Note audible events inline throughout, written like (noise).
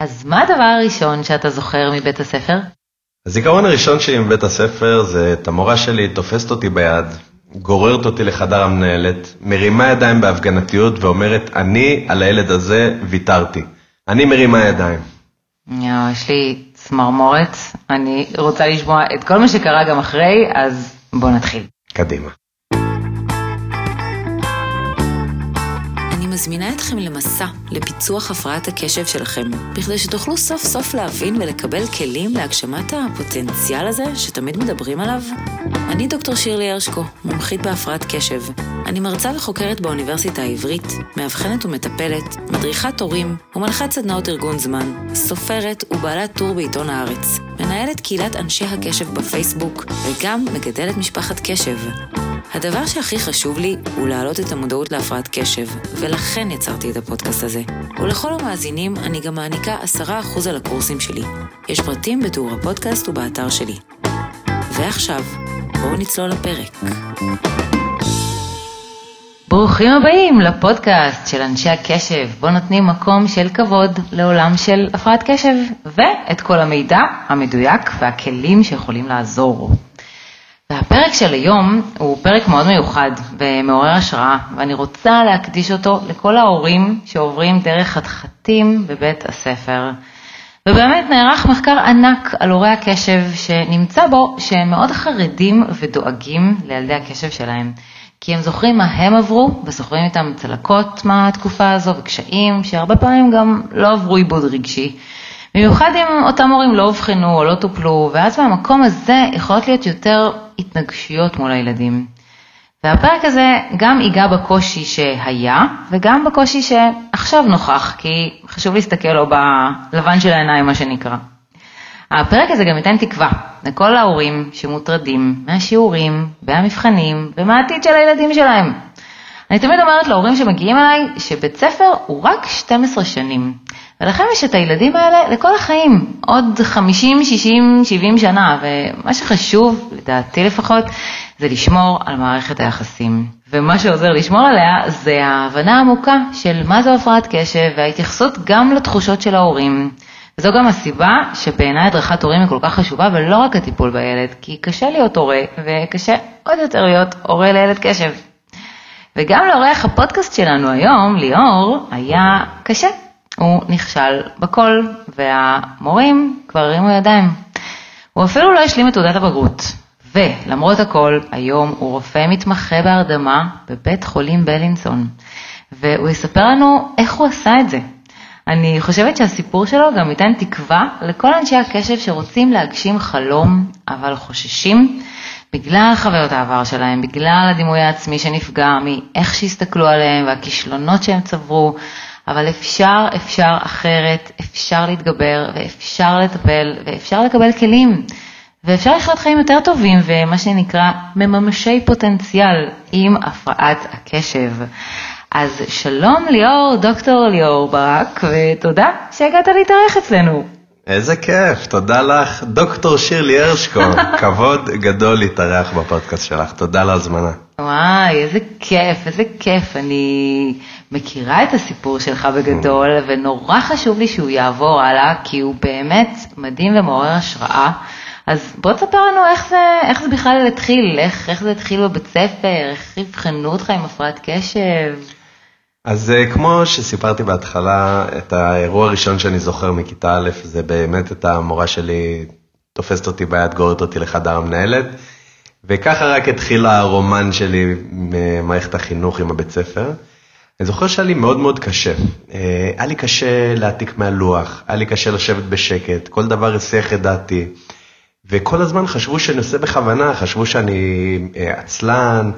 אז מה הדבר הראשון שאתה זוכר מבית הספר? הזיכרון הראשון שלי מבית הספר זה את המורה שלי תופסת אותי ביד, גוררת אותי לחדר המנהלת, מרימה ידיים בהפגנתיות ואומרת, אני על הילד הזה ויתרתי. אני מרימה ידיים. יואו, יש לי צמרמורת, אני רוצה לשמוע את כל מה שקרה גם אחרי, אז בוא נתחיל. קדימה. מזמינה אתכם למסע לפיצוח הפרעת הקשב שלכם, בכדי שתוכלו סוף סוף להבין ולקבל כלים להגשמת הפוטנציאל הזה שתמיד מדברים עליו. אני דוקטור שירלי הרשקו, מומחית בהפרעת קשב. אני מרצה וחוקרת באוניברסיטה העברית, מאבחנת ומטפלת, מדריכת הורים ומנחת סדנאות ארגון זמן, סופרת ובעלת טור בעיתון הארץ, מנהלת קהילת אנשי הקשב בפייסבוק, וגם מגדלת משפחת קשב. הדבר שהכי חשוב לי הוא להעלות את המודעות להפרעת קשב, ולכן יצרתי את הפודקאסט הזה. ולכל המאזינים אני גם מעניקה 10% על הקורסים שלי. יש פרטים בתיאור הפודקאסט ובאתר שלי. ועכשיו, בואו נצלול לפרק. ברוכים הבאים לפודקאסט של אנשי הקשב, בו נותנים מקום של כבוד לעולם של הפרעת קשב, ואת כל המידע המדויק והכלים שיכולים לעזור. והפרק של היום הוא פרק מאוד מיוחד ומעורר השראה, ואני רוצה להקדיש אותו לכל ההורים שעוברים דרך חתחתים בבית הספר. ובאמת נערך מחקר ענק על הורי הקשב שנמצא בו שהם מאוד חרדים ודואגים לילדי הקשב שלהם. כי הם זוכרים מה הם עברו וזוכרים איתם צלקות מהתקופה הזו וקשיים שהרבה פעמים גם לא עברו עיבוד רגשי. במיוחד אם אותם הורים לא אובחנו או לא טופלו, ואז מהמקום הזה יכולות להיות יותר התנגשויות מול הילדים. והפרק הזה גם ייגע בקושי שהיה, וגם בקושי שעכשיו נוכח, כי חשוב להסתכל לו בלבן של העיניים, מה שנקרא. הפרק הזה גם ייתן תקווה לכל ההורים שמוטרדים מהשיעורים, והמבחנים, ומהעתיד של הילדים שלהם. אני תמיד אומרת להורים שמגיעים אליי שבית ספר הוא רק 12 שנים, ולכם יש את הילדים האלה לכל החיים, עוד 50, 60, 70 שנה, ומה שחשוב, לדעתי לפחות, זה לשמור על מערכת היחסים. ומה שעוזר לשמור עליה זה ההבנה העמוקה של מה זו הפרעת קשב וההתייחסות גם לתחושות של ההורים. וזו גם הסיבה שבעיניי הדרכת הורים היא כל כך חשובה ולא רק הטיפול בילד, כי קשה להיות הורה וקשה עוד יותר להיות הורה לילד קשב. וגם לאורח הפודקאסט שלנו היום, ליאור, היה קשה. הוא נכשל בכל, והמורים כבר הרימו ידיים. הוא אפילו לא השלים את תעודת הבגרות. ולמרות הכל, היום הוא רופא מתמחה בהרדמה בבית חולים בלינסון. והוא יספר לנו איך הוא עשה את זה. אני חושבת שהסיפור שלו גם ייתן תקווה לכל אנשי הקשב שרוצים להגשים חלום, אבל חוששים בגלל חוויות העבר שלהם, בגלל הדימוי העצמי שנפגע, מאיך שהסתכלו עליהם והכישלונות שהם צברו, אבל אפשר, אפשר אחרת, אפשר להתגבר ואפשר לטפל ואפשר לקבל כלים. ואפשר לחיות חיים יותר טובים ומה שנקרא מממשי פוטנציאל עם הפרעת הקשב. אז שלום ליאור, דוקטור ליאור ברק, ותודה שהגעת להתארח אצלנו. איזה כיף, תודה לך, דוקטור שירלי הרשקו, (laughs) כבוד גדול להתארח בפודקאסט שלך, תודה על ההזמנה. וואי, איזה כיף, איזה כיף, אני מכירה את הסיפור שלך בגדול, ונורא חשוב לי שהוא יעבור הלאה, כי הוא באמת מדהים ומעורר השראה. אז בוא תספר לנו איך זה, איך זה בכלל התחיל, איך, איך זה התחיל בבית ספר, איך אבחנו אותך עם הפרעת קשב. אז אה, כמו שסיפרתי בהתחלה, את האירוע הראשון שאני זוכר מכיתה א', זה באמת את המורה שלי תופסת אותי ביד, גוררת אותי לחדר המנהלת, וככה רק התחיל הרומן שלי ממערכת החינוך עם הבית ספר. אני זוכר שהיה לי מאוד מאוד קשה. אה, היה לי קשה להעתיק מהלוח, היה לי קשה לשבת בשקט, כל דבר הסיח את דעתי. וכל הזמן חשבו שאני עושה בכוונה, חשבו שאני אה, עצלן,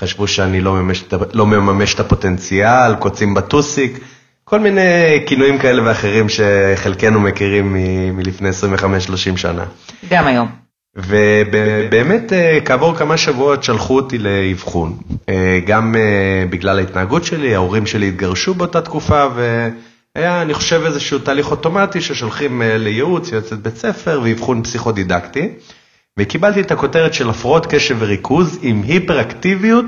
חשבו שאני לא מממש, לא מממש את הפוטנציאל, קוצים בטוסיק, כל מיני כינויים כאלה ואחרים שחלקנו מכירים מלפני 25-30 שנה. גם היום. ובאמת אה, כעבור כמה שבועות שלחו אותי לאבחון, אה, גם בגלל ההתנהגות שלי, ההורים שלי התגרשו באותה תקופה, והיה, אני חושב, איזשהו תהליך אוטומטי ששולחים לייעוץ, יועצת בית ספר ואבחון פסיכודידקטי. וקיבלתי את הכותרת של הפרעות קשב וריכוז עם היפראקטיביות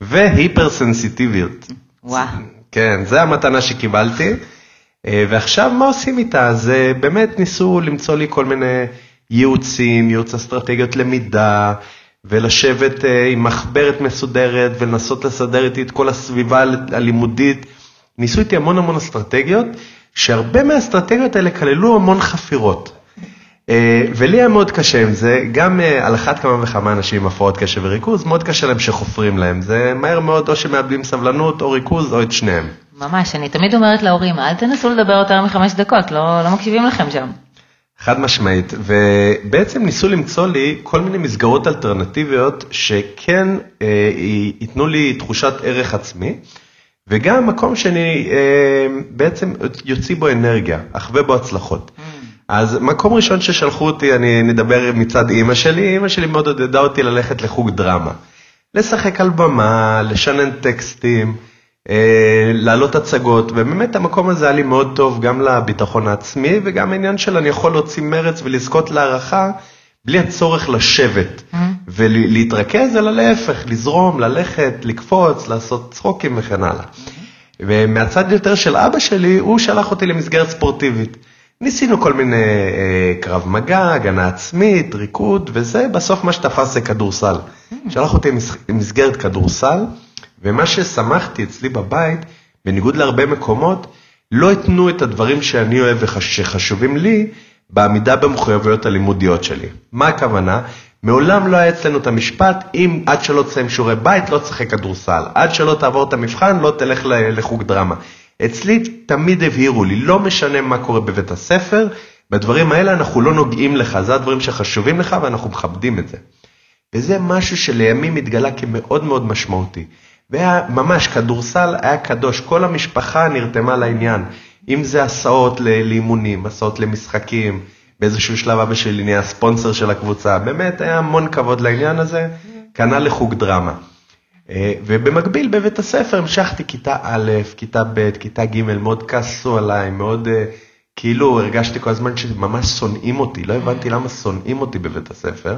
והיפרסנסיטיביות. וואו. כן, זה המתנה שקיבלתי. אה, ועכשיו מה עושים איתה? אז אה, באמת ניסו למצוא לי כל מיני ייעוצים, ייעוץ אסטרטגיות למידה, ולשבת אה, עם מחברת מסודרת ולנסות לסדר איתי את כל הסביבה הלימודית. ניסו איתי המון המון אסטרטגיות, שהרבה מהאסטרטגיות האלה כללו המון חפירות. אה, ולי היה מאוד קשה עם זה, גם אה, על אחת כמה וכמה אנשים עם הפרעות קשב וריכוז, מאוד קשה להם שחופרים להם, זה מהר מאוד או שמאבדים סבלנות או ריכוז או את שניהם. ממש, אני תמיד אומרת להורים, אל תנסו לדבר יותר מחמש דקות, לא, לא מקשיבים לכם שם. חד משמעית, ובעצם ניסו למצוא לי כל מיני מסגרות אלטרנטיביות שכן אה, ייתנו לי תחושת ערך עצמי, וגם מקום שאני אה, בעצם יוציא בו אנרגיה, אחווה בו הצלחות. Mm. אז מקום ראשון ששלחו אותי, אני נדבר מצד אימא שלי, אימא שלי מאוד עודדה אותי ללכת לחוג דרמה. לשחק על במה, לשנן טקסטים, להעלות הצגות, ובאמת המקום הזה היה לי מאוד טוב גם לביטחון העצמי וגם העניין של אני יכול להוציא מרץ ולזכות להערכה בלי הצורך לשבת mm-hmm. ולהתרכז, אלא להפך, לזרום, ללכת, לקפוץ, לעשות צחוקים וכן הלאה. Mm-hmm. ומהצד יותר של אבא שלי, הוא שלח אותי למסגרת ספורטיבית. ניסינו כל מיני אה, קרב מגע, הגנה עצמית, ריקוד וזה, בסוף מה שתפס זה כדורסל. Mm. שלח אותי למסגרת כדורסל, ומה ששמחתי אצלי בבית, בניגוד להרבה מקומות, לא התנו את הדברים שאני אוהב ושחשובים לי בעמידה במחויבויות הלימודיות שלי. מה הכוונה? מעולם לא היה אצלנו את המשפט, אם עד שלא תסיים שיעורי בית לא תשחק כדורסל, עד שלא תעבור את המבחן לא תלך לחוג דרמה. אצלי תמיד הבהירו לי, לא משנה מה קורה בבית הספר, בדברים האלה אנחנו לא נוגעים לך, זה הדברים שחשובים לך ואנחנו מכבדים את זה. וזה משהו שלימים התגלה כמאוד מאוד משמעותי. והיה ממש, כדורסל היה קדוש, כל המשפחה נרתמה לעניין. אם זה הסעות לאימונים, הסעות למשחקים, באיזשהו שלב אבא שלי נהיה ספונסר של הקבוצה, באמת היה המון כבוד לעניין הזה, כנ"ל לחוג דרמה. אה, ובמקביל בבית הספר המשכתי כיתה א', כיתה ב', כיתה ג', מאוד כעסו עליי, מאוד אה, כאילו הרגשתי כל הזמן שממש שונאים אותי, לא הבנתי למה שונאים אותי בבית הספר.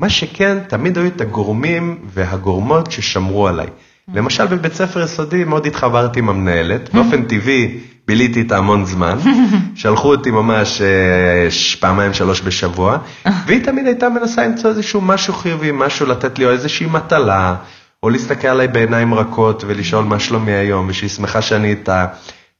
מה שכן, תמיד היו את הגורמים והגורמות ששמרו עליי. למשל בבית ספר יסודי מאוד התחברתי עם המנהלת, באופן טבעי ביליתי איתה המון זמן, (laughs) שלחו אותי ממש אה, פעמיים שלוש בשבוע, (laughs) והיא תמיד הייתה מנסה למצוא איזשהו משהו חיובי, משהו לתת לי או איזושהי מטלה, או להסתכל עליי בעיניים רכות ולשאול מה שלומי היום, ושהיא שמחה שאני איתה.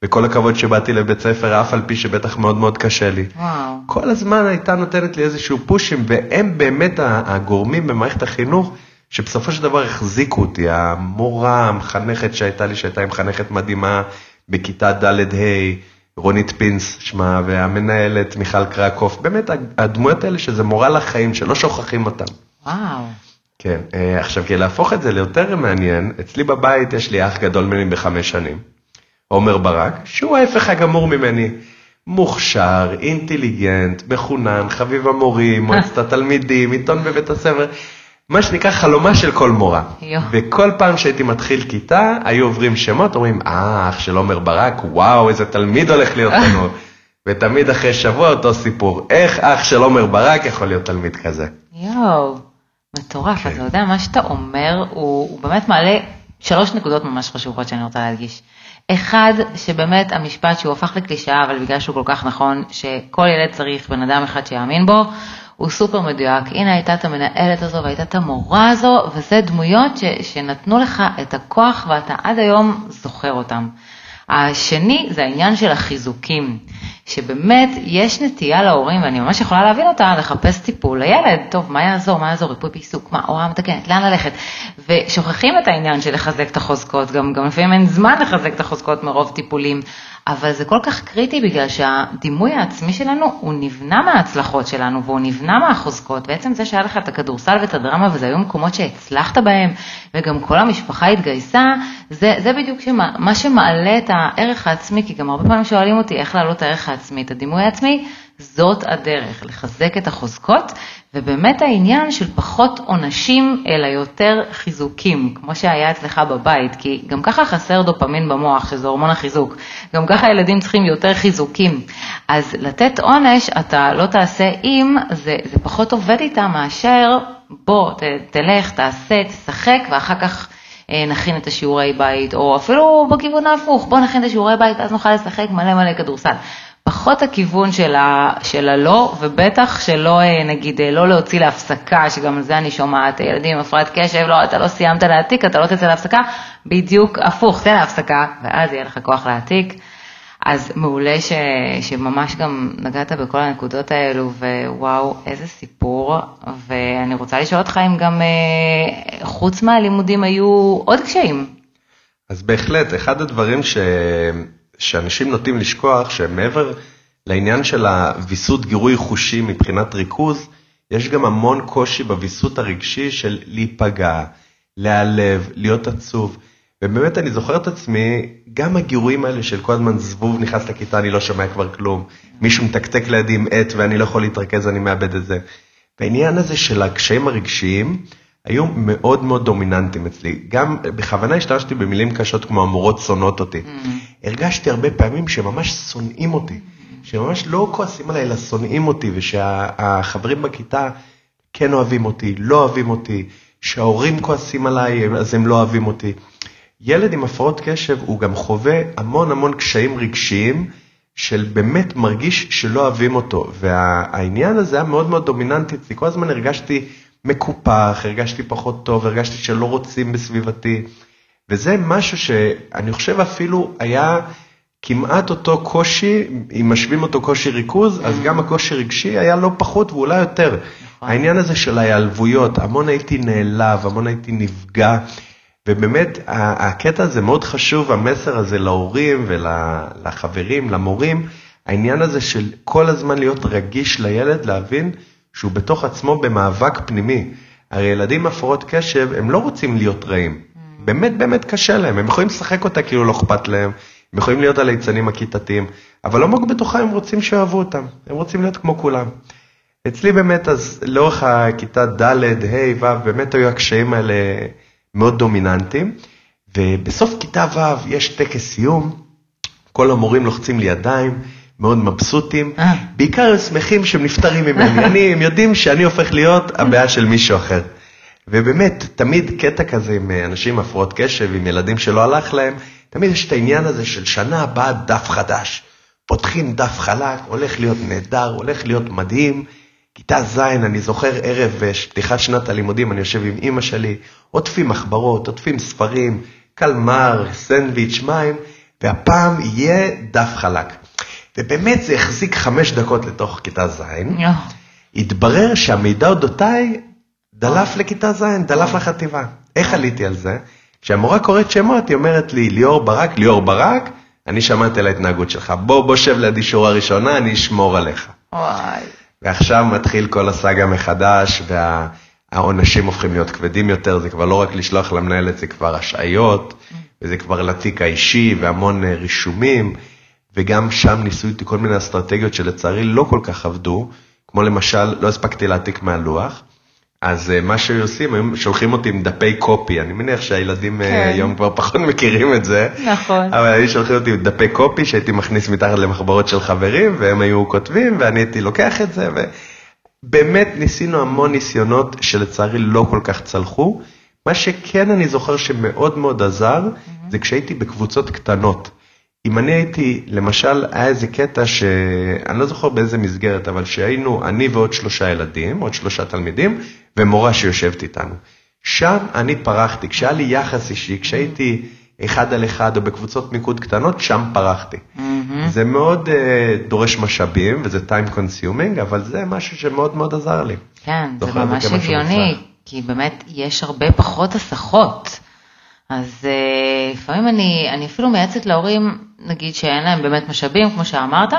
וכל הכבוד שבאתי לבית ספר, אף על פי שבטח מאוד מאוד קשה לי. וואו. כל הזמן הייתה נותנת לי איזשהו פושים, והם באמת הגורמים במערכת החינוך, שבסופו של דבר החזיקו אותי. המורה, המחנכת שהייתה לי, שהייתה מחנכת מדהימה בכיתה ד'-ה', רונית פינס שמה, והמנהלת מיכל קרקוף, באמת הדמויות האלה שזה מורה לחיים, שלא שוכחים אותם. וואו. כן, אה, עכשיו כדי להפוך את זה ליותר מעניין, אצלי בבית יש לי אח גדול ממני בחמש שנים, עומר ברק, שהוא ההפך הגמור ממני. מוכשר, אינטליגנט, מחונן, חביב המורים, מועצת התלמידים, עיתון בבית הספר, מה שנקרא חלומה של כל מורה. יו. וכל פעם שהייתי מתחיל כיתה, היו עוברים שמות, אומרים, אה, אח של עומר ברק, וואו, איזה תלמיד הולך להיות לנו. ותמיד אחרי שבוע אותו סיפור, איך אח של עומר ברק יכול להיות תלמיד כזה. יואו. מטורף, כן. אתה יודע, מה שאתה אומר, הוא, הוא באמת מעלה שלוש נקודות ממש חשובות שאני רוצה להדגיש. אחד, שבאמת המשפט שהוא הפך לקלישאה, אבל בגלל שהוא כל כך נכון, שכל ילד צריך בן אדם אחד שיאמין בו, הוא סופר מדויק. הנה הייתה את המנהלת הזו והייתה את המורה הזו, וזה דמויות ש, שנתנו לך את הכוח ואתה עד היום זוכר אותם. השני זה העניין של החיזוקים, שבאמת יש נטייה להורים, ואני ממש יכולה להבין אותה, לחפש טיפול לילד, טוב, מה יעזור, מה יעזור, ריפוי בעיסוק, מה, הוראה מתקנת, לאן ללכת, ושוכחים את העניין של לחזק את החוזקות, גם, גם לפעמים אין זמן לחזק את החוזקות מרוב טיפולים, אבל זה כל כך קריטי בגלל שהדימוי העצמי שלנו הוא נבנה מההצלחות שלנו והוא נבנה מהחוזקות. בעצם זה שהיה לך את הכדורסל ואת הדרמה וזה היו מקומות שהצלחת בהם וגם כל המשפחה התגייסה, זה, זה בדיוק שמה, מה שמעלה את הערך העצמי, כי גם הרבה פעמים שואלים אותי איך להעלות את הערך העצמי, את הדימוי העצמי, זאת הדרך, לחזק את החוזקות, ובאמת העניין של פחות עונשים, אלא יותר חיזוקים, כמו שהיה אצלך בבית, כי גם ככה חסר דופמין במוח, שזה הורמון החיזוק, גם ככה הילדים צריכים יותר חיזוקים. אז לתת עונש, אתה לא תעשה אם, זה, זה פחות עובד איתם מאשר בוא, ת, תלך, תעשה, תשחק, ואחר כך אה, נכין את השיעורי בית, או אפילו בכיוון ההפוך, בוא נכין את השיעורי בית, אז נוכל לשחק מלא מלא כדורסל. פחות הכיוון של, ה, של הלא, ובטח שלא, אה, נגיד, אה, לא להוציא להפסקה, שגם על זה אני שומעת, ילדים עם הפרעת קשב, לא, אתה לא סיימת להעתיק, אתה לא תצא להפסקה, בדיוק הפוך, תן להפסקה, ואז יהיה לך כוח להעתיק. אז מעולה ש, שממש גם נגעת בכל הנקודות האלו, ווואו, איזה סיפור. ואני רוצה לשאול אותך אם גם אה, חוץ מהלימודים היו עוד קשיים. אז בהחלט, אחד הדברים ש... שאנשים נוטים לשכוח, שמעבר לעניין של הוויסות גירוי חושי מבחינת ריכוז, יש גם המון קושי בוויסות הרגשי של להיפגע, להיעלב, להיות עצוב. ובאמת אני זוכר את עצמי, גם הגירויים האלה של כל הזמן זבוב נכנס לכיתה, אני לא שומע כבר כלום, מישהו מתקתק לידי עם עט ואני לא יכול להתרכז, אני מאבד את זה. והעניין הזה של הקשיים הרגשיים היו מאוד מאוד דומיננטיים אצלי. גם בכוונה השתמשתי במילים קשות כמו המורות שונאות אותי. Mm. הרגשתי הרבה פעמים שממש שונאים אותי, שממש לא כועסים עליי, אלא שונאים אותי, ושהחברים בכיתה כן אוהבים אותי, לא אוהבים אותי, שההורים כועסים עליי, אז הם לא אוהבים אותי. ילד עם הפרעות קשב הוא גם חווה המון המון קשיים רגשיים של באמת מרגיש שלא אוהבים אותו. והעניין הזה היה מאוד מאוד דומיננטי אצלי, כל הזמן הרגשתי מקופח, הרגשתי פחות טוב, הרגשתי שלא רוצים בסביבתי. וזה משהו שאני חושב אפילו היה כמעט אותו קושי, אם משווים אותו קושי ריכוז, אז גם הקושי רגשי היה לא פחות ואולי יותר. נכון. העניין הזה של ההיעלבויות, המון הייתי נעלב, המון הייתי נפגע. ובאמת הקטע הזה מאוד חשוב, המסר הזה להורים ולחברים, למורים, העניין הזה של כל הזמן להיות רגיש לילד, להבין שהוא בתוך עצמו במאבק פנימי. הרי ילדים עם הפרעות קשב, הם לא רוצים להיות רעים. באמת באמת קשה להם, הם יכולים לשחק אותה כאילו לא אכפת להם, הם יכולים להיות הליצנים הכיתתיים, אבל עמוק בתוכם הם רוצים שאוהבו אותם, הם רוצים להיות כמו כולם. אצלי באמת, אז לאורך הכיתה ד', ה', ו', באמת היו הקשיים האלה מאוד דומיננטיים, ובסוף כיתה ו' יש טקס סיום, כל המורים לוחצים לי ידיים, מאוד מבסוטים, אה. בעיקר שמחים שהם נפטרים ממני, (laughs) אני, הם יודעים שאני הופך להיות הבעיה של מישהו אחר. ובאמת, תמיד קטע כזה עם אנשים עם הפרעות קשב, עם ילדים שלא הלך להם, תמיד יש את העניין הזה של שנה הבאה דף חדש. פותחים דף חלק, הולך להיות נהדר, הולך להיות מדהים. כיתה ז', אני זוכר ערב אה, פתיחת שנת הלימודים, אני יושב עם אימא שלי, עוטפים מחברות, עוטפים ספרים, קלמר, סנדוויץ', מים, והפעם יהיה דף חלק. ובאמת זה החזיק חמש דקות לתוך כיתה ז', התברר שהמידע אודותיי דלף לכיתה ז', דלף לחטיבה. איך עליתי על זה? כשהמורה קוראת שמות, היא אומרת לי, ליאור ברק, ליאור ברק, אני שמעתי על ההתנהגות שלך, בוא, בוא שב לידי שורה ראשונה, אני אשמור עליך. וואי. ועכשיו מתחיל כל הסאגה מחדש, והעונשים הופכים להיות כבדים יותר, זה כבר לא רק לשלוח למנהלת, זה כבר השעיות, וזה כבר לתיק האישי והמון אה, רישומים, וגם שם ניסו איתי כל מיני אסטרטגיות שלצערי לא כל כך עבדו, כמו למשל, לא הספקתי להעתיק מהלוח, אז אה, מה שהיו עושים, הם שולחים אותי עם דפי קופי, אני מניח שהילדים אה, כן. היום כבר פחות מכירים את זה. נכון. אבל היו שולחים אותי עם דפי קופי שהייתי מכניס מתחת למחברות של חברים, והם היו כותבים, ואני הייתי לוקח את זה, ובאמת ניסינו המון ניסיונות שלצערי לא כל כך צלחו. מה שכן אני זוכר שמאוד מאוד עזר, mm-hmm. זה כשהייתי בקבוצות קטנות. אם אני הייתי, למשל, היה איזה קטע שאני לא זוכר באיזה מסגרת, אבל שהיינו אני ועוד שלושה ילדים, עוד שלושה תלמידים, ומורה שיושבת איתנו. שם אני פרחתי, כשהיה לי יחס אישי, כשהייתי אחד על אחד או בקבוצות מיקוד קטנות, שם פרחתי. זה מאוד uh, דורש משאבים וזה time consuming, אבל זה משהו שמאוד מאוד עזר לי. כן, זה ממש הגיוני, כי באמת יש הרבה פחות הסחות. אז uh, לפעמים אני, אני אפילו מייעצת להורים, נגיד שאין להם באמת משאבים, כמו שאמרת,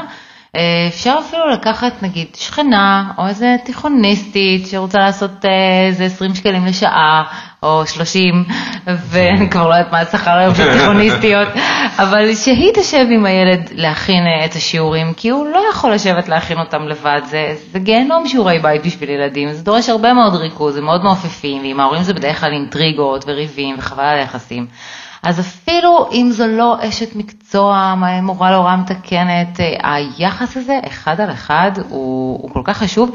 אה, אפשר אפילו לקחת נגיד שכנה או איזה תיכוניסטית שרוצה לעשות אה, איזה 20 שקלים לשעה או 30 ואני כבר לא יודעת מה השכר היום של תיכוניסטיות (laughs) אבל שהיא תשב עם הילד להכין אה, את השיעורים כי הוא לא יכול לשבת להכין אותם לבד זה, זה גיהנום שיעורי בית בשביל ילדים זה דורש הרבה מאוד ריכוז זה מאוד מעופפים ועם ההורים זה בדרך כלל אינטריגות וריבים וחבל על היחסים. אז אפילו אם זו לא אשת מקצוע, מורה להוראה מתקנת, אה, היחס הזה, אחד על אחד, הוא, הוא כל כך חשוב,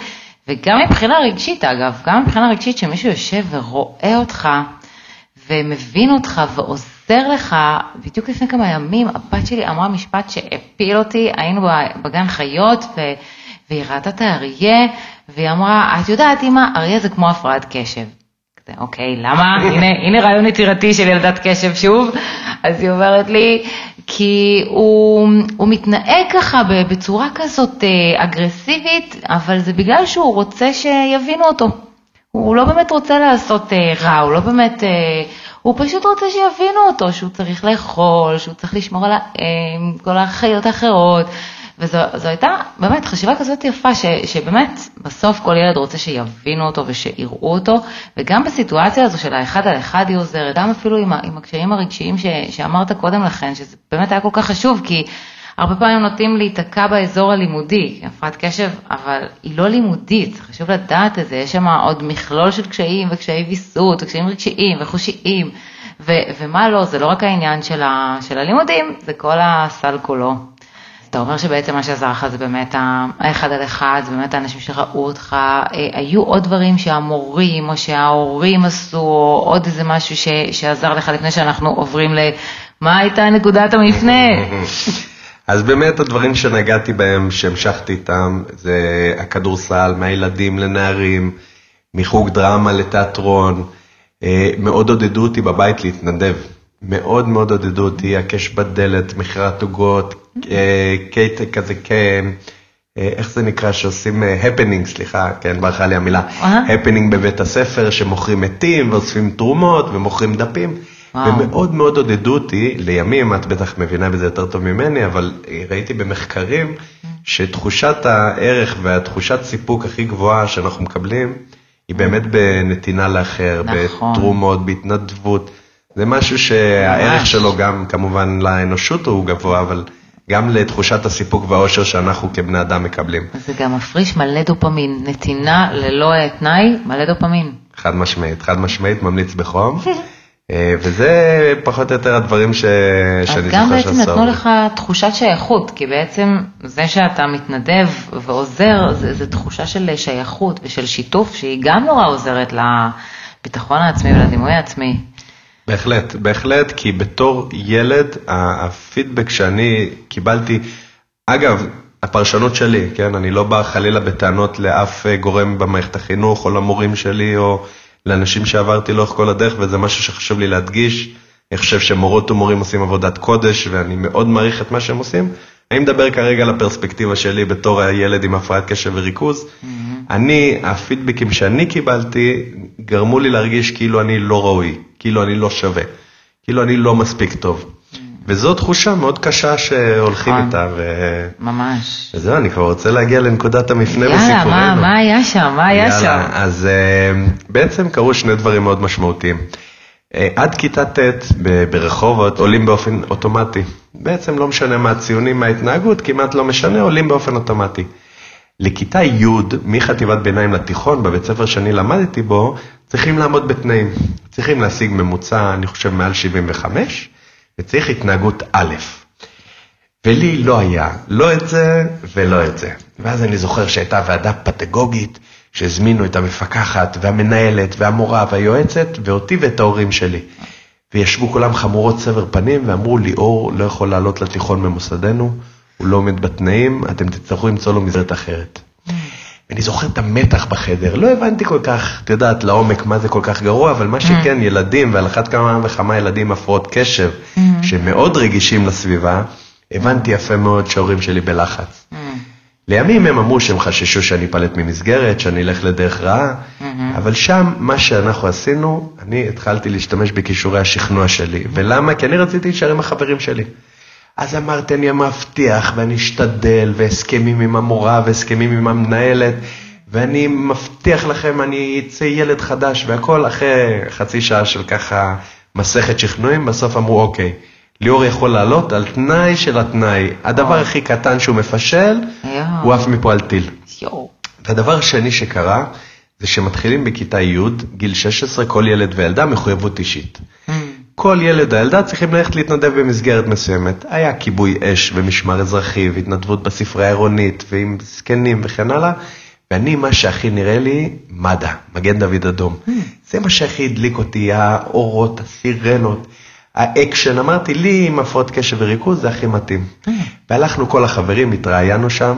וגם מבחינה רגשית אגב, גם מבחינה רגשית שמישהו יושב ורואה אותך, ומבין אותך ועוזר לך, בדיוק לפני כמה ימים הבת שלי אמרה משפט שהפיל אותי, היינו בגן חיות ו... והיא ראתה את האריה, והיא אמרה, את יודעת אמא, אריה זה כמו הפרעת קשב. אוקיי, למה? הנה, הנה רעיון יצירתי של ילדת קשב שוב. אז היא אומרת לי, כי הוא, הוא מתנהג ככה בצורה כזאת אה, אגרסיבית, אבל זה בגלל שהוא רוצה שיבינו אותו. הוא לא באמת רוצה לעשות אה, רע, הוא לא באמת, אה, הוא פשוט רוצה שיבינו אותו, שהוא צריך לאכול, שהוא צריך לשמור על כל החיות האחרות. וזו הייתה באמת חשיבה כזאת יפה, ש, שבאמת בסוף כל ילד רוצה שיבינו אותו ושיראו אותו, וגם בסיטואציה הזו של האחד על אחד היא עוזרת, גם אפילו עם, עם הקשיים הרגשיים ש, שאמרת קודם לכן, שזה באמת היה כל כך חשוב, כי הרבה פעמים נוטים להיתקע באזור הלימודי, הפרעת קשב, אבל היא לא לימודית, חשוב לדעת את זה, יש שם עוד מכלול של קשיים וקשיי ויסות וקשיים רגשיים וחושיים, ו, ומה לא, זה לא רק העניין של, ה, של הלימודים, זה כל הסל כולו. אתה אומר שבעצם מה שעזר לך זה באמת האחד על אחד, זה באמת האנשים שראו אותך, אה, היו עוד דברים שהמורים או שההורים עשו, או עוד איזה משהו ש, שעזר לך לפני שאנחנו עוברים למה הייתה נקודת המפנה? (laughs) אז באמת הדברים שנגעתי בהם, שהמשכתי איתם, זה הכדורסל, מהילדים לנערים, מחוג דרמה לתיאטרון, אה, מאוד עודדו אותי בבית להתנדב. מאוד מאוד עודדו אותי, הקש בדלת, מכירת עוגות, אה, קייט כזה, כן, אה, איך זה נקרא, שעושים הפנינג, אה, סליחה, כן, ברחה לי המילה, הפנינג בבית הספר, שמוכרים מאפים ואוספים תרומות ומוכרים דפים. ומאוד מאוד עודדו אותי, לימים, את בטח מבינה בזה יותר טוב ממני, אבל ראיתי במחקרים שתחושת הערך והתחושת סיפוק הכי גבוהה שאנחנו מקבלים, היא באמת בנתינה לאחר, נכון. בתרומות, בהתנדבות. זה משהו שהערך שלו גם כמובן לאנושות הוא גבוה, אבל גם לתחושת הסיפוק והאושר שאנחנו כבני אדם מקבלים. זה גם מפריש מלא דופמין, נתינה ללא תנאי, מלא דופמין. חד משמעית, חד משמעית, ממליץ בחום. (laughs) אה, וזה פחות או יותר הדברים ש... שאני זוכר שעשו. אז גם בעצם נתנו לך תחושת שייכות, כי בעצם זה שאתה מתנדב ועוזר, זה, זה תחושה של שייכות ושל שיתוף, שהיא גם נורא עוזרת לביטחון העצמי ולדימוי העצמי. בהחלט, בהחלט, כי בתור ילד, הפידבק שאני קיבלתי, אגב, הפרשנות שלי, כן, אני לא בא חלילה בטענות לאף אה, גורם במערכת החינוך, או למורים שלי, או לאנשים שעברתי לאורך כל הדרך, וזה משהו שחשוב לי להדגיש. אני חושב שמורות ומורים עושים עבודת קודש, ואני מאוד מעריך את מה שהם עושים. אני מדבר כרגע על הפרספקטיבה שלי בתור הילד עם הפרעת קשב וריכוז. Mm-hmm. אני, הפידבקים שאני קיבלתי, גרמו לי להרגיש כאילו אני לא ראוי, כאילו אני לא שווה, כאילו אני לא מספיק טוב. וזו תחושה מאוד קשה שהולכים נכון. איתה. ו... ממש. וזהו, אני כבר רוצה להגיע לנקודת המפנה בסיפורנו. יאללה, מה, מה היה שם? מה היה יאללה, שם? אז uh, בעצם קרו שני דברים מאוד משמעותיים. Uh, עד כיתה ט' ברחובות עולים באופן אוטומטי. בעצם לא משנה מה הציונים, מה ההתנהגות, כמעט לא משנה, עולים באופן אוטומטי. לכיתה י', מחטיבת ביניים לתיכון, בבית ספר שאני למדתי בו, צריכים לעמוד בתנאים. צריכים להשיג ממוצע, אני חושב, מעל 75, וצריך התנהגות א'. ולי לא היה, לא את זה ולא את זה. ואז אני זוכר שהייתה ועדה פדגוגית, שהזמינו את המפקחת והמנהלת והמורה והיועצת, ואותי ואת ההורים שלי. וישבו כולם חמורות סבר פנים ואמרו, ליאור לא יכול לעלות לתיכון ממוסדנו, הוא לא עומד בתנאים, אתם תצטרכו למצוא לו מסגרת אחרת. ואני זוכר את המתח בחדר, לא הבנתי כל כך, את יודעת, לעומק מה זה כל כך גרוע, אבל מה שכן, ילדים, ועל אחת כמה וכמה ילדים הפרעות קשב, שמאוד רגישים לסביבה, הבנתי יפה מאוד שההורים שלי בלחץ. לימים הם אמרו שהם חששו שאני אפלט ממסגרת, שאני אלך לדרך רעה, אבל שם, מה שאנחנו עשינו, אני התחלתי להשתמש בכישורי השכנוע שלי. ולמה? כי אני רציתי להישאר עם החברים שלי. אז אמרתי, אני מבטיח ואני אשתדל, והסכמים עם המורה והסכמים עם המנהלת, ואני מבטיח לכם, אני אצא ילד חדש והכל, אחרי חצי שעה של ככה מסכת שכנועים, בסוף אמרו, אוקיי, ליאור יכול לעלות על תנאי של התנאי. הדבר הכי קטן שהוא מפשל, הוא עף מפה על טיל. והדבר השני שקרה, זה שמתחילים בכיתה י', גיל 16, כל ילד וילדה מחויבות אישית. Mm. כל ילד או ילדה צריכים ללכת להתנדב במסגרת מסוימת. היה כיבוי אש ומשמר אזרחי והתנדבות בספרייה העירונית ועם זקנים וכן הלאה, ואני, מה שהכי נראה לי, מד"א, מגן דוד אדום. זה מה שהכי הדליק אותי, האורות, הסירנות, האקשן. אמרתי, לי עם הפרעות קשב וריכוז זה הכי מתאים. והלכנו כל החברים, התראיינו שם,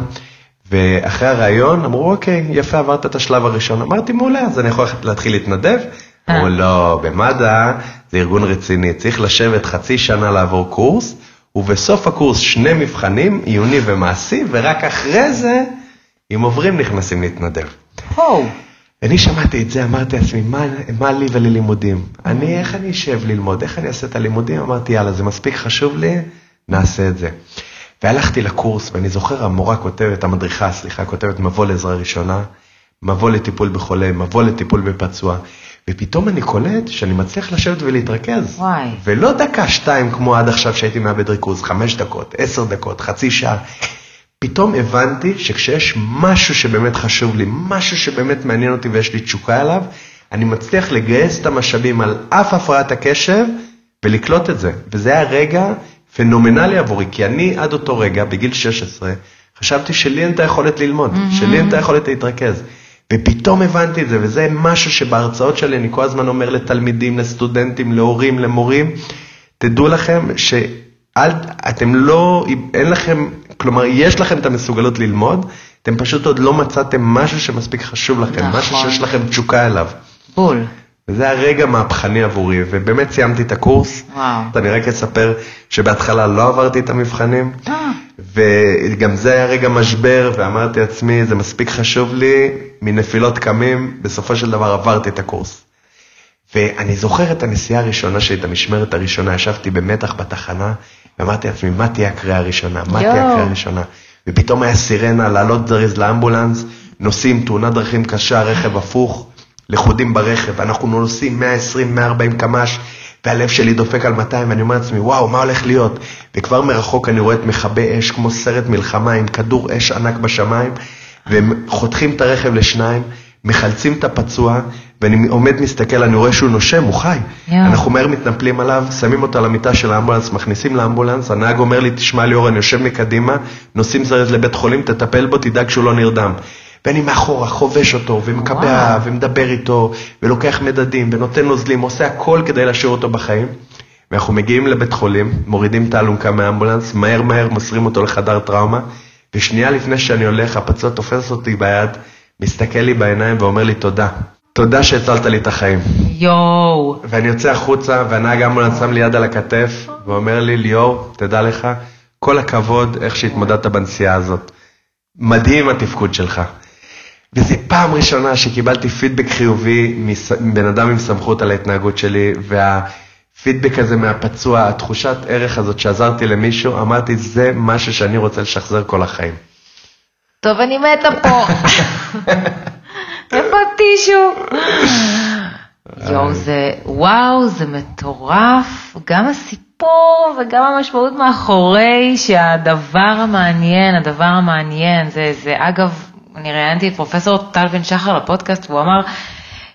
ואחרי הראיון אמרו, אוקיי, יפה, עברת את השלב הראשון. אמרתי, מעולה, אז אני יכול להתחיל להתנדב? אמרו, לא, במד"א זה ארגון רציני, צריך לשבת חצי שנה לעבור קורס, ובסוף הקורס שני מבחנים, עיוני ומעשי, ורק אחרי זה, אם עוברים, נכנסים להתנדב. הו. אני שמעתי את זה, אמרתי לעצמי, מה, מה לי וללימודים? אני, איך אני אשב ללמוד? איך אני אעשה את הלימודים? אמרתי, יאללה, זה מספיק חשוב לי, נעשה את זה. והלכתי לקורס, ואני זוכר, המורה כותבת, המדריכה, סליחה, כותבת מבוא לעזרה ראשונה, מבוא לטיפול בחולה, מבוא לטיפול בפצוע, ופתאום אני קולט שאני מצליח לשבת ולהתרכז. וואי. ולא דקה, שתיים, כמו עד עכשיו שהייתי מאבד ריכוז, חמש דקות, עשר דקות, חצי שעה. פתאום הבנתי שכשיש משהו שבאמת חשוב לי, משהו שבאמת מעניין אותי ויש לי תשוקה אליו, אני מצליח לגייס את המשאבים על אף הפרעת הקשב ולקלוט את זה. וזה היה רגע פנומנלי עבורי, כי אני עד אותו רגע, בגיל 16, חשבתי שלי אין את היכולת ללמוד, mm-hmm. שלי אין את היכולת להתרכז. ופתאום הבנתי את זה, וזה משהו שבהרצאות שלי אני כל הזמן אומר לתלמידים, לסטודנטים, להורים, למורים, תדעו לכם שאתם לא, אין לכם, כלומר, יש לכם את המסוגלות ללמוד, אתם פשוט עוד לא מצאתם משהו שמספיק חשוב לכם, נכון. משהו שיש לכם תשוקה אליו. בול. וזה הרגע מהפכני עבורי, ובאמת סיימתי את הקורס. וואו. אני רק אספר שבהתחלה לא עברתי את המבחנים, אה. וגם זה היה רגע משבר, ואמרתי לעצמי, זה מספיק חשוב לי, מנפילות קמים, בסופו של דבר עברתי את הקורס. ואני זוכר את הנסיעה הראשונה שלי, את המשמרת הראשונה, ישבתי במתח בתחנה, ואמרתי לעצמי, מה תהיה הקריאה הראשונה? מה תהיה יואו. הקריאה הראשונה? ופתאום היה סירנה, לעלות זריז לאמבולנס, נוסעים, תאונת דרכים קשה, רכב הפוך, לכודים ברכב, אנחנו נוסעים 120, 140 קמ"ש, והלב שלי דופק על 200, ואני אומר לעצמי, וואו, מה הולך להיות? וכבר מרחוק אני רואה את מכבי אש כמו סרט מלחמה עם כדור אש ענק בשמיים, והם חותכים את הרכב לשניים, מחלצים את הפצוע, ואני עומד מסתכל, אני רואה שהוא נושם, הוא חי. יואו. אנחנו מהר מתנפלים עליו, שמים אותו על המיטה של האמבולנס, מכניסים לאמבולנס, הנהג אומר לי, תשמע ליאור, אני יושב מקדימה, נוסעים זרז לבית חולים, תטפל בו, תדאג שהוא לא נרדם. ואני מאחורה חובש אותו, ומקבע, וואו. ומדבר איתו, ולוקח מדדים, ונותן נוזלים, עושה הכל כדי להשאיר אותו בחיים. ואנחנו מגיעים לבית חולים, מורידים את האלונקה מהאמבולנס, מהר מהר מוסרים אותו לחדר טראומה, ושנייה לפני שאני הולך, הפצוע תופס אותי ביד, מסתכל לי בעיניים ואומר לי תודה. תודה שהצלת לי את החיים. יואו. ואני יוצא החוצה, והנהג האמבולנס שם לי יד על הכתף, ואומר לי, ליאור, תדע לך, כל הכבוד איך שהתמודדת בנסיעה הזאת. מדהים התפקוד שלך. וזו פעם ראשונה שקיבלתי פידבק חיובי מבן אדם עם סמכות על ההתנהגות שלי, והפידבק הזה מהפצוע, התחושת ערך הזאת שעזרתי למישהו, אמרתי, זה משהו שאני רוצה לשחזר כל החיים. טוב, אני מתה פה. (laughs) איפה הטישו? יואו, זה, וואו, זה מטורף. גם הסיפור וגם המשמעות מאחורי שהדבר המעניין, הדבר המעניין, זה, זה אגב, אני ראיינתי את פרופסור טל בן שחר לפודקאסט, והוא אמר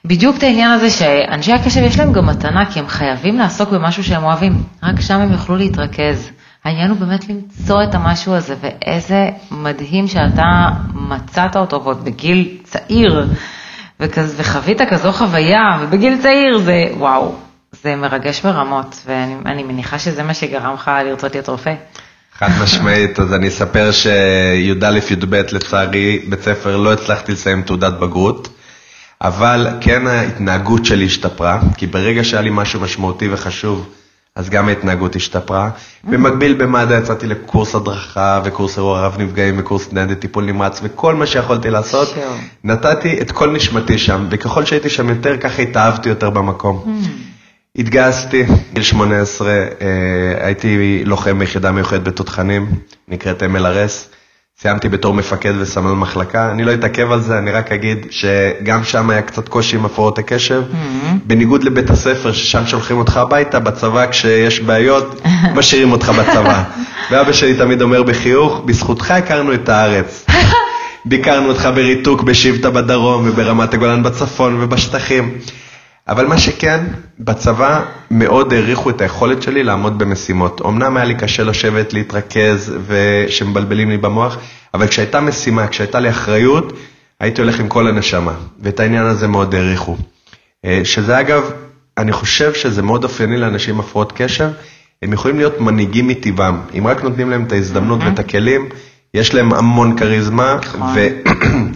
בדיוק את העניין הזה שאנשי הקשב יש להם גם מתנה, כי הם חייבים לעסוק במשהו שהם אוהבים, רק שם הם יוכלו להתרכז. העניין הוא באמת למצוא את המשהו הזה, ואיזה מדהים שאתה מצאת אותו ועוד בגיל צעיר, וכז, וחווית כזו חוויה, ובגיל צעיר זה וואו, זה מרגש ברמות, ואני אני מניחה שזה מה שגרם לך לרצות להיות רופא. חד משמעית, אז אני אספר שי"א-י"ב לצערי, בית ספר לא הצלחתי לסיים תעודת בגרות, אבל כן ההתנהגות שלי השתפרה, כי ברגע שהיה לי משהו משמעותי וחשוב, אז גם ההתנהגות השתפרה. במקביל במד"א יצאתי לקורס הדרכה וקורס אירוע רב נפגעים וקורס ניידת טיפול נמרץ וכל מה שיכולתי לעשות. נתתי את כל נשמתי שם, וככל שהייתי שם יותר, ככה התאהבתי יותר במקום. התגייסתי, גיל 18, אה, הייתי לוחם ביחידה מיוחדת בתותחנים, נקראת MLRS. סיימתי בתור מפקד וסמל מחלקה, אני לא אתעכב על זה, אני רק אגיד שגם שם היה קצת קושי עם הפרעות הקשב. בניגוד לבית הספר, ששם שולחים אותך הביתה, בצבא כשיש בעיות, (laughs) משאירים אותך בצבא. ואבא שלי תמיד אומר בחיוך, בזכותך הכרנו את הארץ. (laughs) ביקרנו אותך בריתוק בשבטה בדרום וברמת הגולן בצפון ובשטחים. אבל מה שכן, בצבא מאוד העריכו את היכולת שלי לעמוד במשימות. אמנם היה לי קשה לשבת, להתרכז ושמבלבלים לי במוח, אבל כשהייתה משימה, כשהייתה לי אחריות, הייתי הולך עם כל הנשמה, ואת העניין הזה מאוד העריכו. אה, שזה אגב, אני חושב שזה מאוד אופייני לאנשים עם הפרעות קשב, הם יכולים להיות מנהיגים מטבעם, אם רק נותנים להם את ההזדמנות ואת הכלים, יש להם המון כריזמה נכון.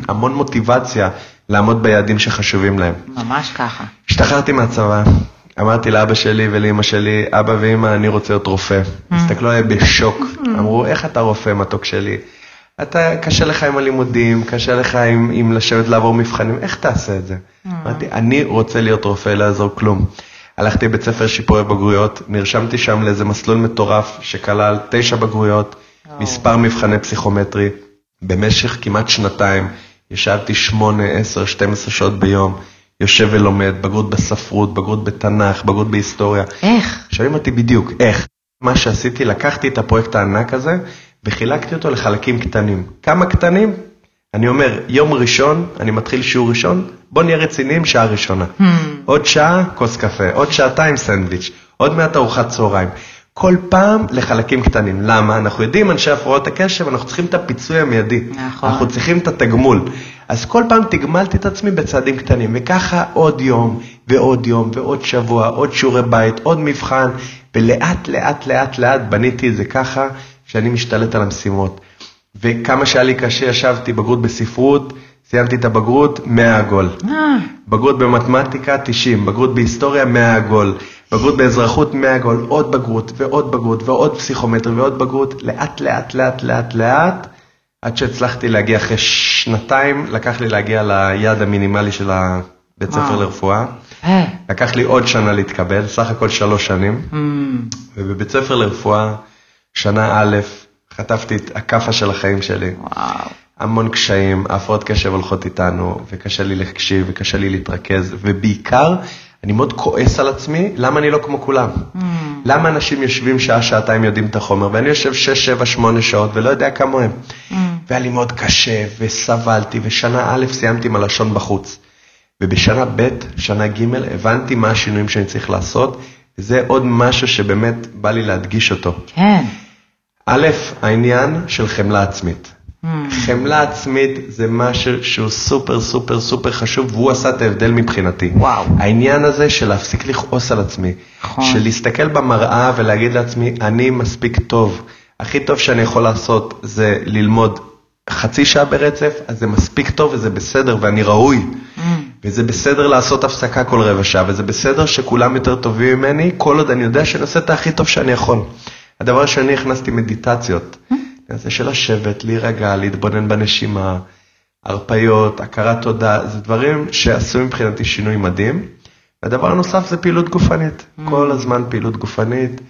והמון מוטיבציה לעמוד ביעדים שחשובים להם. ממש ככה. השתחררתי מהצבא, אמרתי לאבא שלי ולאמא שלי, אבא ואמא, אני רוצה להיות רופא. הסתכלו עליי בשוק, אמרו, איך אתה רופא, מתוק שלי? אתה, קשה לך עם הלימודים, קשה לך עם, עם לשבת לעבור מבחנים, איך תעשה את זה? אמרתי, אני רוצה להיות רופא, לא יעזור כלום. הלכתי לבית ספר שיפורי בגרויות, נרשמתי שם לאיזה מסלול מטורף שכלל תשע בגרויות, מספר מבחני פסיכומטרי. במשך כמעט שנתיים ישבתי שמונה, עשר, 12 שעות ביום, יושב ולומד, בגרות בספרות, בגרות בתנ"ך, בגרות בהיסטוריה. איך? שואלים אותי בדיוק, איך? מה שעשיתי, לקחתי את הפרויקט הענק הזה וחילקתי אותו לחלקים קטנים. כמה קטנים? אני אומר, יום ראשון, אני מתחיל שיעור ראשון, בוא נהיה רציניים, שעה ראשונה. עוד שעה, כוס קפה, עוד שעתיים סנדוויץ', עוד מעט ארוחת צהריים. כל פעם לחלקים קטנים. למה? אנחנו יודעים, אנשי הפרעות הקשב, אנחנו צריכים את הפיצוי המיידי. נכון. אנחנו צריכים את התגמול. אז כל פעם תגמלתי את עצמי בצעדים קטנים, וככה עוד יום, ועוד יום, ועוד שבוע, עוד שיעורי בית, עוד מבחן, ולאט לאט לאט לאט בניתי את זה ככה, שאני משתלט על המשימות. וכמה שהיה לי קשה, ישבתי בגרות בספרות, סיימתי את הבגרות, 100 עגול. אה, בגרות במתמטיקה, 90, בגרות בהיסטוריה, 100 עגול. בגרות באזרחות, 100 עגול, עוד בגרות ועוד בגרות ועוד פסיכומטרי ועוד בגרות, לאט לאט לאט לאט לאט, עד שהצלחתי להגיע אחרי שנתיים, לקח לי להגיע ליעד המינימלי של הבית ספר. לרפואה. אה, לקח לי עוד שנה להתקבל, סך הכל שלוש שנים. אמ, ובבית ספר לרפואה, שנה א', חטפתי את הכאפה של החיים שלי. וואו. המון קשיים, ההפרעות קשב הולכות איתנו, וקשה לי להקשיב, וקשה לי להתרכז, ובעיקר, אני מאוד כועס על עצמי, למה אני לא כמו כולם? למה אנשים יושבים שעה, שעתיים יודעים את החומר, ואני יושב שש, שבע, שמונה שעות ולא יודע כמוהם. והיה לי מאוד קשה, וסבלתי, ושנה א' סיימתי עם הלשון בחוץ. ובשנה ב', שנה ג', הבנתי מה השינויים שאני צריך לעשות, וזה עוד משהו שבאמת בא לי להדגיש אותו. כן. א', העניין של חמלה עצמית. חמלה עצמית זה משהו שהוא סופר סופר סופר חשוב, והוא עשה את ההבדל מבחינתי. וואו. העניין הזה של להפסיק לכעוס על עצמי, נכון. של להסתכל במראה ולהגיד לעצמי, אני מספיק טוב. הכי טוב שאני יכול לעשות זה ללמוד חצי שעה ברצף, אז זה מספיק טוב וזה בסדר ואני ראוי. וזה בסדר לעשות הפסקה כל רבע שעה, וזה בסדר שכולם יותר טובים ממני, כל עוד אני יודע שאני עושה את הכי טוב שאני יכול. הדבר השני, הכנסתי מדיטציות. זה של לשבת, להירגע, להתבונן בנשימה, הרפיות, הכרת תודה, זה דברים שעשו מבחינתי שינוי מדהים. והדבר הנוסף זה פעילות גופנית. כל הזמן פעילות גופנית,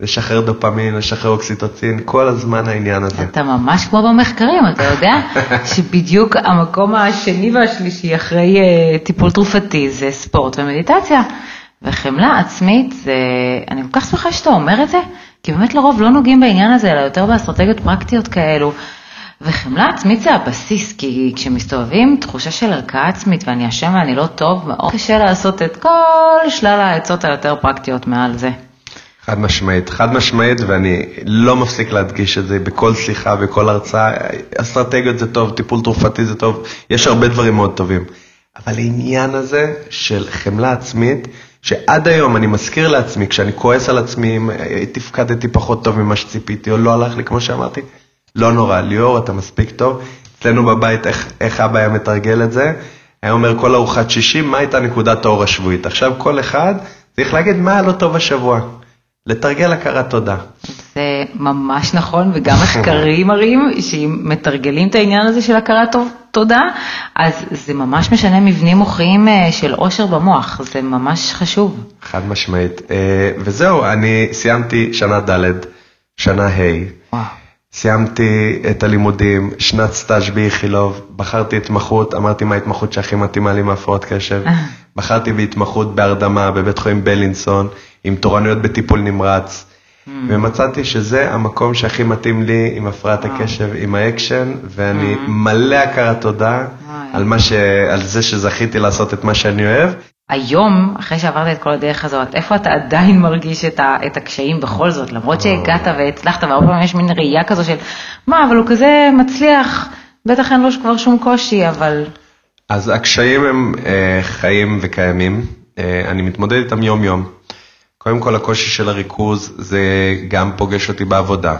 לשחרר דופמין, לשחרר אוקסיטוצין, כל הזמן העניין הזה. אתה ממש כמו במחקרים, אתה יודע (laughs) שבדיוק המקום השני והשלישי אחרי אה, טיפול תרופתי זה ספורט ומדיטציה. וחמלה עצמית, זה... אני כל כך שמחה שאתה אומר את זה, כי באמת לרוב לא נוגעים בעניין הזה, אלא יותר באסטרטגיות פרקטיות כאלו. וחמלה עצמית זה הבסיס, כי כשמסתובבים תחושה של ערכאה עצמית ואני אשם ואני לא טוב, מאוד קשה לעשות את כל שלל העצות היותר פרקטיות מעל זה. חד משמעית, חד משמעית, ואני לא מפסיק להדגיש את זה בכל שיחה, בכל הרצאה. אסטרטגיות זה טוב, טיפול תרופתי זה טוב, יש הרבה דברים מאוד טובים. אבל העניין הזה של חמלה עצמית, שעד היום אני מזכיר לעצמי, כשאני כועס על עצמי, אם אה, תפקדתי פחות טוב ממה שציפיתי, או לא הלך לי כמו שאמרתי, לא נורא, ליאור, אתה מספיק טוב. אצלנו בבית, איך, איך אבא היה מתרגל את זה? היה אומר כל ארוחת שישי, מה הייתה נקודת האור השבועית? עכשיו כל אחד צריך להגיד מה לו טוב השבוע. לתרגל הכרת תודה. זה ממש נכון, וגם (laughs) מחקרים מראים שאם מתרגלים את העניין הזה של הכרת טוב- תודה, אז זה ממש משנה מבנים מוחיים אה, של עושר במוח, זה ממש חשוב. חד משמעית. אה, וזהו, אני סיימתי שנה ד', שנה ה', וואו. סיימתי את הלימודים, שנת סטאז' באיכילוב, בחרתי התמחות, אמרתי מה ההתמחות שהכי מתאימה לי מהפרעות קשב. בחרתי בהתמחות בהרדמה בבית חולים בלינסון, עם תורנויות בטיפול נמרץ, ומצאתי שזה המקום שהכי מתאים לי עם הפרעת הקשב, עם האקשן, ואני מלא הכרת תודה על, מה ש... על זה שזכיתי לעשות את מה שאני אוהב. היום, אחרי שעברת את כל הדרך הזאת, איפה אתה עדיין מרגיש את, ה, את הקשיים בכל זאת, למרות שהגעת והצלחת, והרבה פעמים יש מין ראייה כזו של, מה, אבל הוא כזה מצליח, בטח אין לו כבר שום קושי, אבל... אז הקשיים הם אה, חיים וקיימים, אה, אני מתמודד איתם יום-יום. קודם כל הקושי של הריכוז זה גם פוגש אותי בעבודה.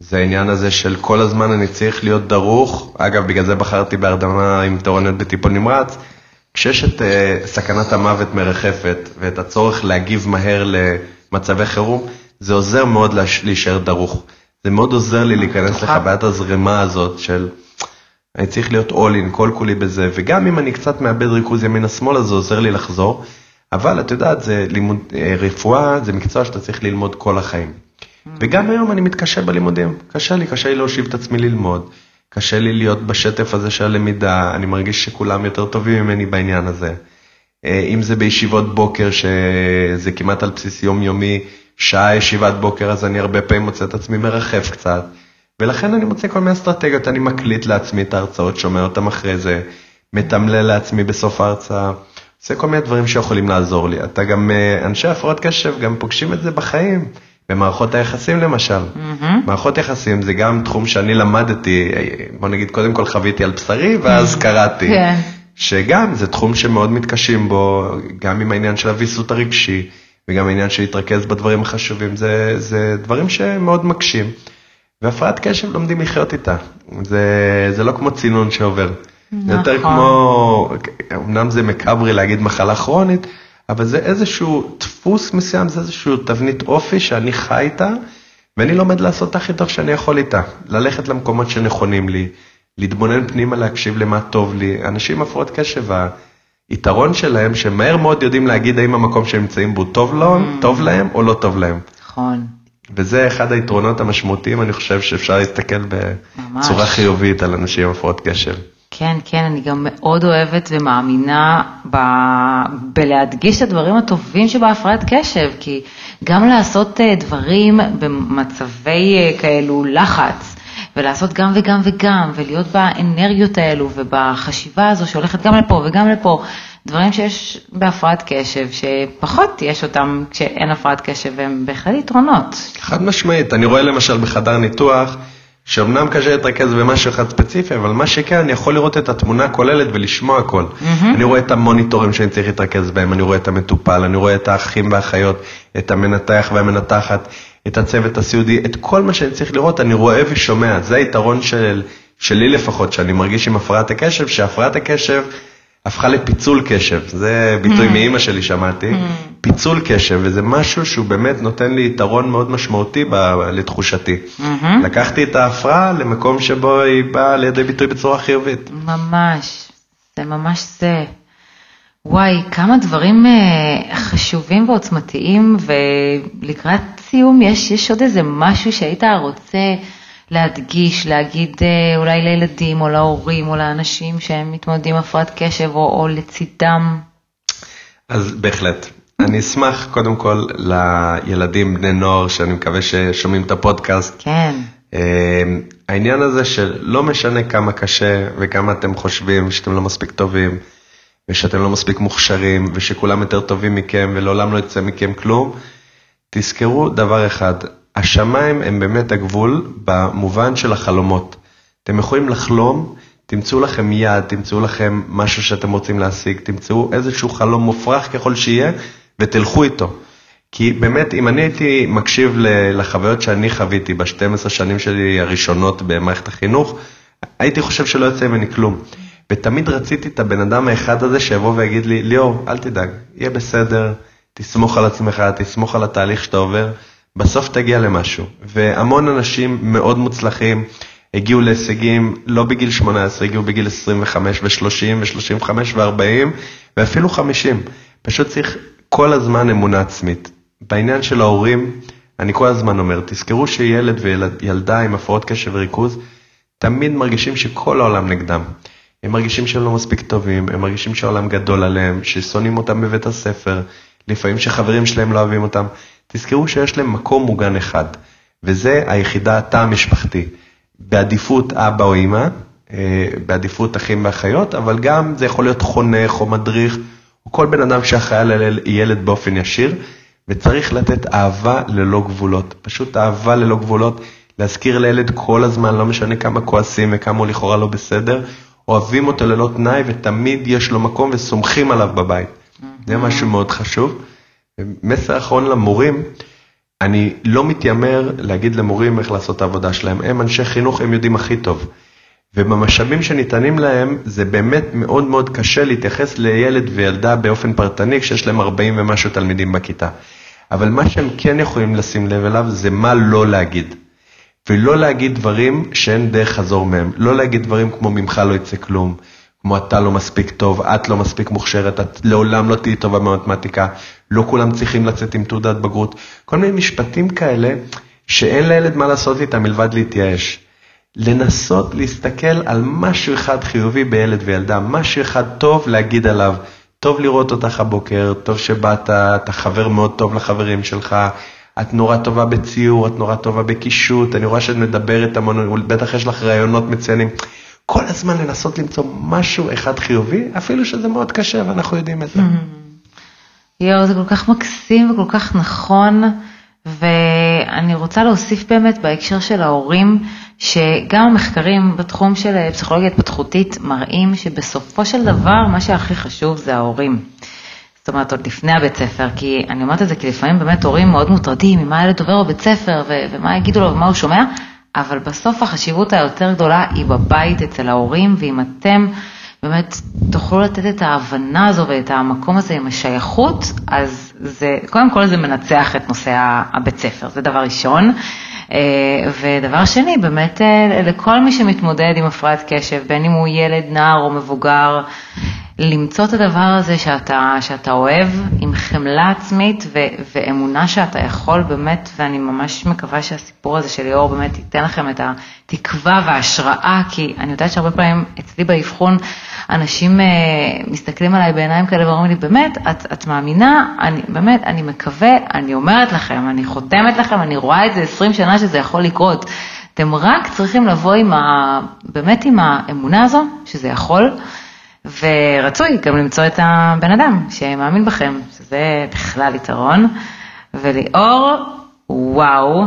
זה העניין הזה של כל הזמן אני צריך להיות דרוך, אגב בגלל זה בחרתי בהרדמה עם טירונת בטיפול נמרץ, כשיש את uh, סכנת המוות מרחפת ואת הצורך להגיב מהר למצבי חירום, זה עוזר מאוד להישאר דרוך. זה מאוד עוזר לי להיכנס לחוויית הזרימה הזאת של אני צריך להיות all in, כל כולי בזה, וגם אם אני קצת מאבד ריכוז ימינה-שמאלה, זה עוזר לי לחזור, אבל את יודעת, זה לימוד, אה, רפואה זה מקצוע שאתה צריך ללמוד כל החיים. וגם היום אני מתקשה בלימודים, קשה לי, קשה לי להושיב את עצמי ללמוד, קשה לי להיות בשטף הזה של הלמידה, אני מרגיש שכולם יותר טובים ממני בעניין הזה. אה, אם זה בישיבות בוקר, שזה כמעט על בסיס יומיומי, שעה ישיבת בוקר, אז אני הרבה פעמים מוצא את עצמי מרחף קצת. ולכן אני מוצא כל מיני אסטרטגיות, אני מקליט לעצמי את ההרצאות, שומע אותן אחרי זה, מתמלל לעצמי בסוף ההרצאה, עושה כל מיני דברים שיכולים לעזור לי. אתה גם, אה, אנשי הפרעות קשב גם פוגשים את זה בחיים, במערכות היחסים למשל. Mm-hmm. מערכות יחסים זה גם תחום שאני למדתי, אה, בוא נגיד, קודם כל חוויתי על בשרי, ואז mm-hmm. קראתי. כן. שגם זה תחום שמאוד מתקשים בו, גם עם העניין של הוויסות הרגשי, וגם העניין של להתרכז בדברים החשובים, זה, זה דברים שמאוד מקשים. והפרעת קשב לומדים לחיות איתה. זה, זה לא כמו צינון שעובר. נכון. יותר כמו, אמנם זה מקברי להגיד מחלה כרונית, אבל זה איזשהו דפוס מסוים, זה איזשהו תבנית אופי שאני חי איתה, ואני לומד לעשות את הכי טוב שאני יכול איתה. ללכת למקומות שנכונים לי, להתבונן פנימה, להקשיב למה טוב לי. אנשים עם הפרעות קשב, היתרון שלהם, שמהר מאוד יודעים להגיד האם המקום שהם נמצאים בו טוב, לו, mm. טוב להם או לא טוב להם. נכון. וזה אחד היתרונות המשמעותיים, אני חושב שאפשר להסתכל בצורה ממש. חיובית על אנשים עם הפרעות קשב. כן, כן, אני גם מאוד אוהבת ומאמינה ב... בלהדגיש את הדברים הטובים שבהפרעת קשב, כי גם לעשות אה, דברים במצבי אה, כאלו לחץ, ולעשות גם וגם וגם, ולהיות באנרגיות האלו ובחשיבה הזו שהולכת גם לפה וגם לפה, דברים שיש בהפרעת קשב, שפחות יש אותם כשאין הפרעת קשב, והם בהחלט יתרונות. חד משמעית, אני רואה למשל בחדר ניתוח, שאומנם קשה להתרכז במשהו אחד ספציפי, אבל מה שכן, אני יכול לראות את התמונה הכוללת ולשמוע הכל. Mm-hmm. אני רואה את המוניטורים שאני צריך להתרכז בהם, אני רואה את המטופל, אני רואה את האחים והאחיות, את המנתח והמנתחת, את הצוות הסיעודי, את כל מה שאני צריך לראות, אני רואה ושומע. זה היתרון של, שלי לפחות, שאני מרגיש עם הפרעת הקשב, שהפרעת הקשב... הפכה לפיצול קשב, זה ביטוי mm. מאימא שלי שמעתי, mm. פיצול קשב, וזה משהו שהוא באמת נותן לי יתרון מאוד משמעותי ב, לתחושתי. Mm-hmm. לקחתי את ההפרעה למקום שבו היא באה לידי ביטוי בצורה חיובית. ממש, זה ממש זה. וואי, כמה דברים uh, חשובים ועוצמתיים, ולקראת סיום יש, יש עוד איזה משהו שהיית רוצה... להדגיש, להגיד אה, אולי לילדים או להורים או לאנשים שהם מתמודדים עם הפרעת קשב או, או לצידם? אז בהחלט. אני אשמח קודם כל לילדים, בני נוער, שאני מקווה ששומעים את הפודקאסט. כן. אה, העניין הזה שלא משנה כמה קשה וכמה אתם חושבים שאתם לא מספיק טובים ושאתם לא מספיק מוכשרים ושכולם יותר טובים מכם ולעולם לא יצא מכם כלום, תזכרו דבר אחד, השמיים הם באמת הגבול במובן של החלומות. אתם יכולים לחלום, תמצאו לכם יעד, תמצאו לכם משהו שאתם רוצים להשיג, תמצאו איזשהו חלום מופרך ככל שיהיה ותלכו איתו. כי באמת, אם אני הייתי מקשיב לחוויות שאני חוויתי ב-12 שנים שלי הראשונות במערכת החינוך, הייתי חושב שלא יוצא ממני כלום. ותמיד רציתי את הבן אדם האחד הזה שיבוא ויגיד לי, ליאור, אל תדאג, יהיה בסדר, תסמוך על עצמך, תסמוך על התהליך שאתה עובר. בסוף תגיע למשהו. והמון אנשים מאוד מוצלחים הגיעו להישגים לא בגיל 18, הגיעו בגיל 25 ו-30 ו-35 ו-40 ואפילו 50. פשוט צריך כל הזמן אמונה עצמית. בעניין של ההורים, אני כל הזמן אומר, תזכרו שילד וילדה עם הפרעות קשב וריכוז, תמיד מרגישים שכל העולם נגדם. הם מרגישים שהם לא מספיק טובים, הם מרגישים שהעולם גדול עליהם, ששונאים אותם בבית הספר, לפעמים שחברים שלהם לא אוהבים אותם. תזכרו שיש להם מקום מוגן אחד, וזה היחידה התא המשפחתי. בעדיפות אבא או אמא, אה, בעדיפות אחים ואחיות, אבל גם זה יכול להיות חונך או מדריך, או כל בן אדם שאחראי על ילד באופן ישיר, וצריך לתת אהבה ללא גבולות. פשוט אהבה ללא גבולות, להזכיר לילד כל הזמן, לא משנה כמה כועסים וכמה הוא לכאורה לא בסדר, אוהבים אותו ללא תנאי ותמיד יש לו מקום וסומכים עליו בבית. זה משהו מאוד חשוב. מסר אחרון למורים, אני לא מתיימר להגיד למורים איך לעשות את העבודה שלהם, הם אנשי חינוך, הם יודעים הכי טוב. ובמשאבים שניתנים להם, זה באמת מאוד מאוד קשה להתייחס לילד וילדה באופן פרטני, כשיש להם 40 ומשהו תלמידים בכיתה. אבל מה שהם כן יכולים לשים לב אליו, זה מה לא להגיד. ולא להגיד דברים שאין דרך חזור מהם. לא להגיד דברים כמו ממך לא יצא כלום, כמו אתה לא מספיק טוב, את לא מספיק מוכשרת, את לעולם לא תהיי טובה במתמטיקה, לא כולם צריכים לצאת עם תעודת בגרות. כל מיני משפטים כאלה שאין לילד מה לעשות איתם מלבד להתייאש. לנסות להסתכל על משהו אחד חיובי בילד וילדה, משהו אחד טוב להגיד עליו. טוב לראות אותך הבוקר, טוב שבאת, אתה חבר מאוד טוב לחברים שלך, את נורא טובה בציור, את נורא טובה בקישוט, אני רואה שאת מדברת המון, בטח יש לך רעיונות מצוינים. כל הזמן לנסות למצוא משהו אחד חיובי, אפילו שזה מאוד קשה ואנחנו יודעים את זה. יואו, זה כל כך מקסים וכל כך נכון, ואני רוצה להוסיף באמת בהקשר של ההורים, שגם המחקרים בתחום של פסיכולוגיה התפתחותית מראים שבסופו של דבר מה שהכי חשוב זה ההורים. זאת אומרת, עוד לפני הבית ספר, כי אני אומרת את זה כי לפעמים באמת הורים מאוד מוטרדים ממה הילד עובר בבית ספר ומה יגידו לו ומה הוא שומע, אבל בסוף החשיבות היותר גדולה היא בבית אצל ההורים, ואם אתם באמת תוכלו לתת את ההבנה הזו ואת המקום הזה עם השייכות, אז זה, קודם כל זה מנצח את נושא הבית ספר, זה דבר ראשון. אה, ודבר שני, באמת אה, לכל מי שמתמודד עם הפרעת קשב, בין אם הוא ילד, נער או מבוגר, למצוא את הדבר הזה שאתה, שאתה אוהב עם חמלה עצמית ו, ואמונה שאתה יכול באמת, ואני ממש מקווה שהסיפור הזה של ליאור באמת ייתן לכם את התקווה וההשראה, כי אני יודעת שהרבה פעמים אצלי באבחון אנשים אה, מסתכלים עליי בעיניים כאלה ואומרים לי, באמת, את, את מאמינה? אני, באמת, אני מקווה, אני אומרת לכם, אני חותמת לכם, אני רואה את זה 20 שנה שזה יכול לקרות. אתם רק צריכים לבוא עם ה... באמת עם האמונה הזו, שזה יכול. ורצוי גם למצוא את הבן אדם שמאמין בכם, שזה בכלל יתרון. וליאור, וואו,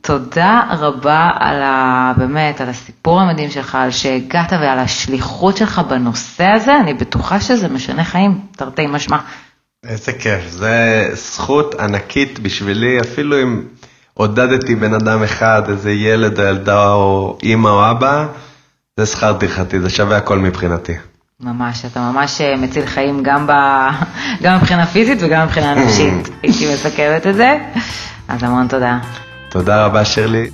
תודה רבה על ה... באמת, על הסיפור המדהים שלך, על שהגעת ועל השליחות שלך בנושא הזה, אני בטוחה שזה משנה חיים, תרתי משמע. איזה כיף, זה זכות ענקית בשבילי, אפילו אם עודדתי בן אדם אחד, איזה ילד או ילדה או אימא או אבא, זה שכר טרחתי, זה שווה הכל מבחינתי. ממש, אתה ממש אה, מציל חיים גם, ב... (laughs) גם מבחינה פיזית וגם מבחינה (laughs) נפשית, הייתי מסכמת את זה, אז המון תודה. תודה רבה שירלי.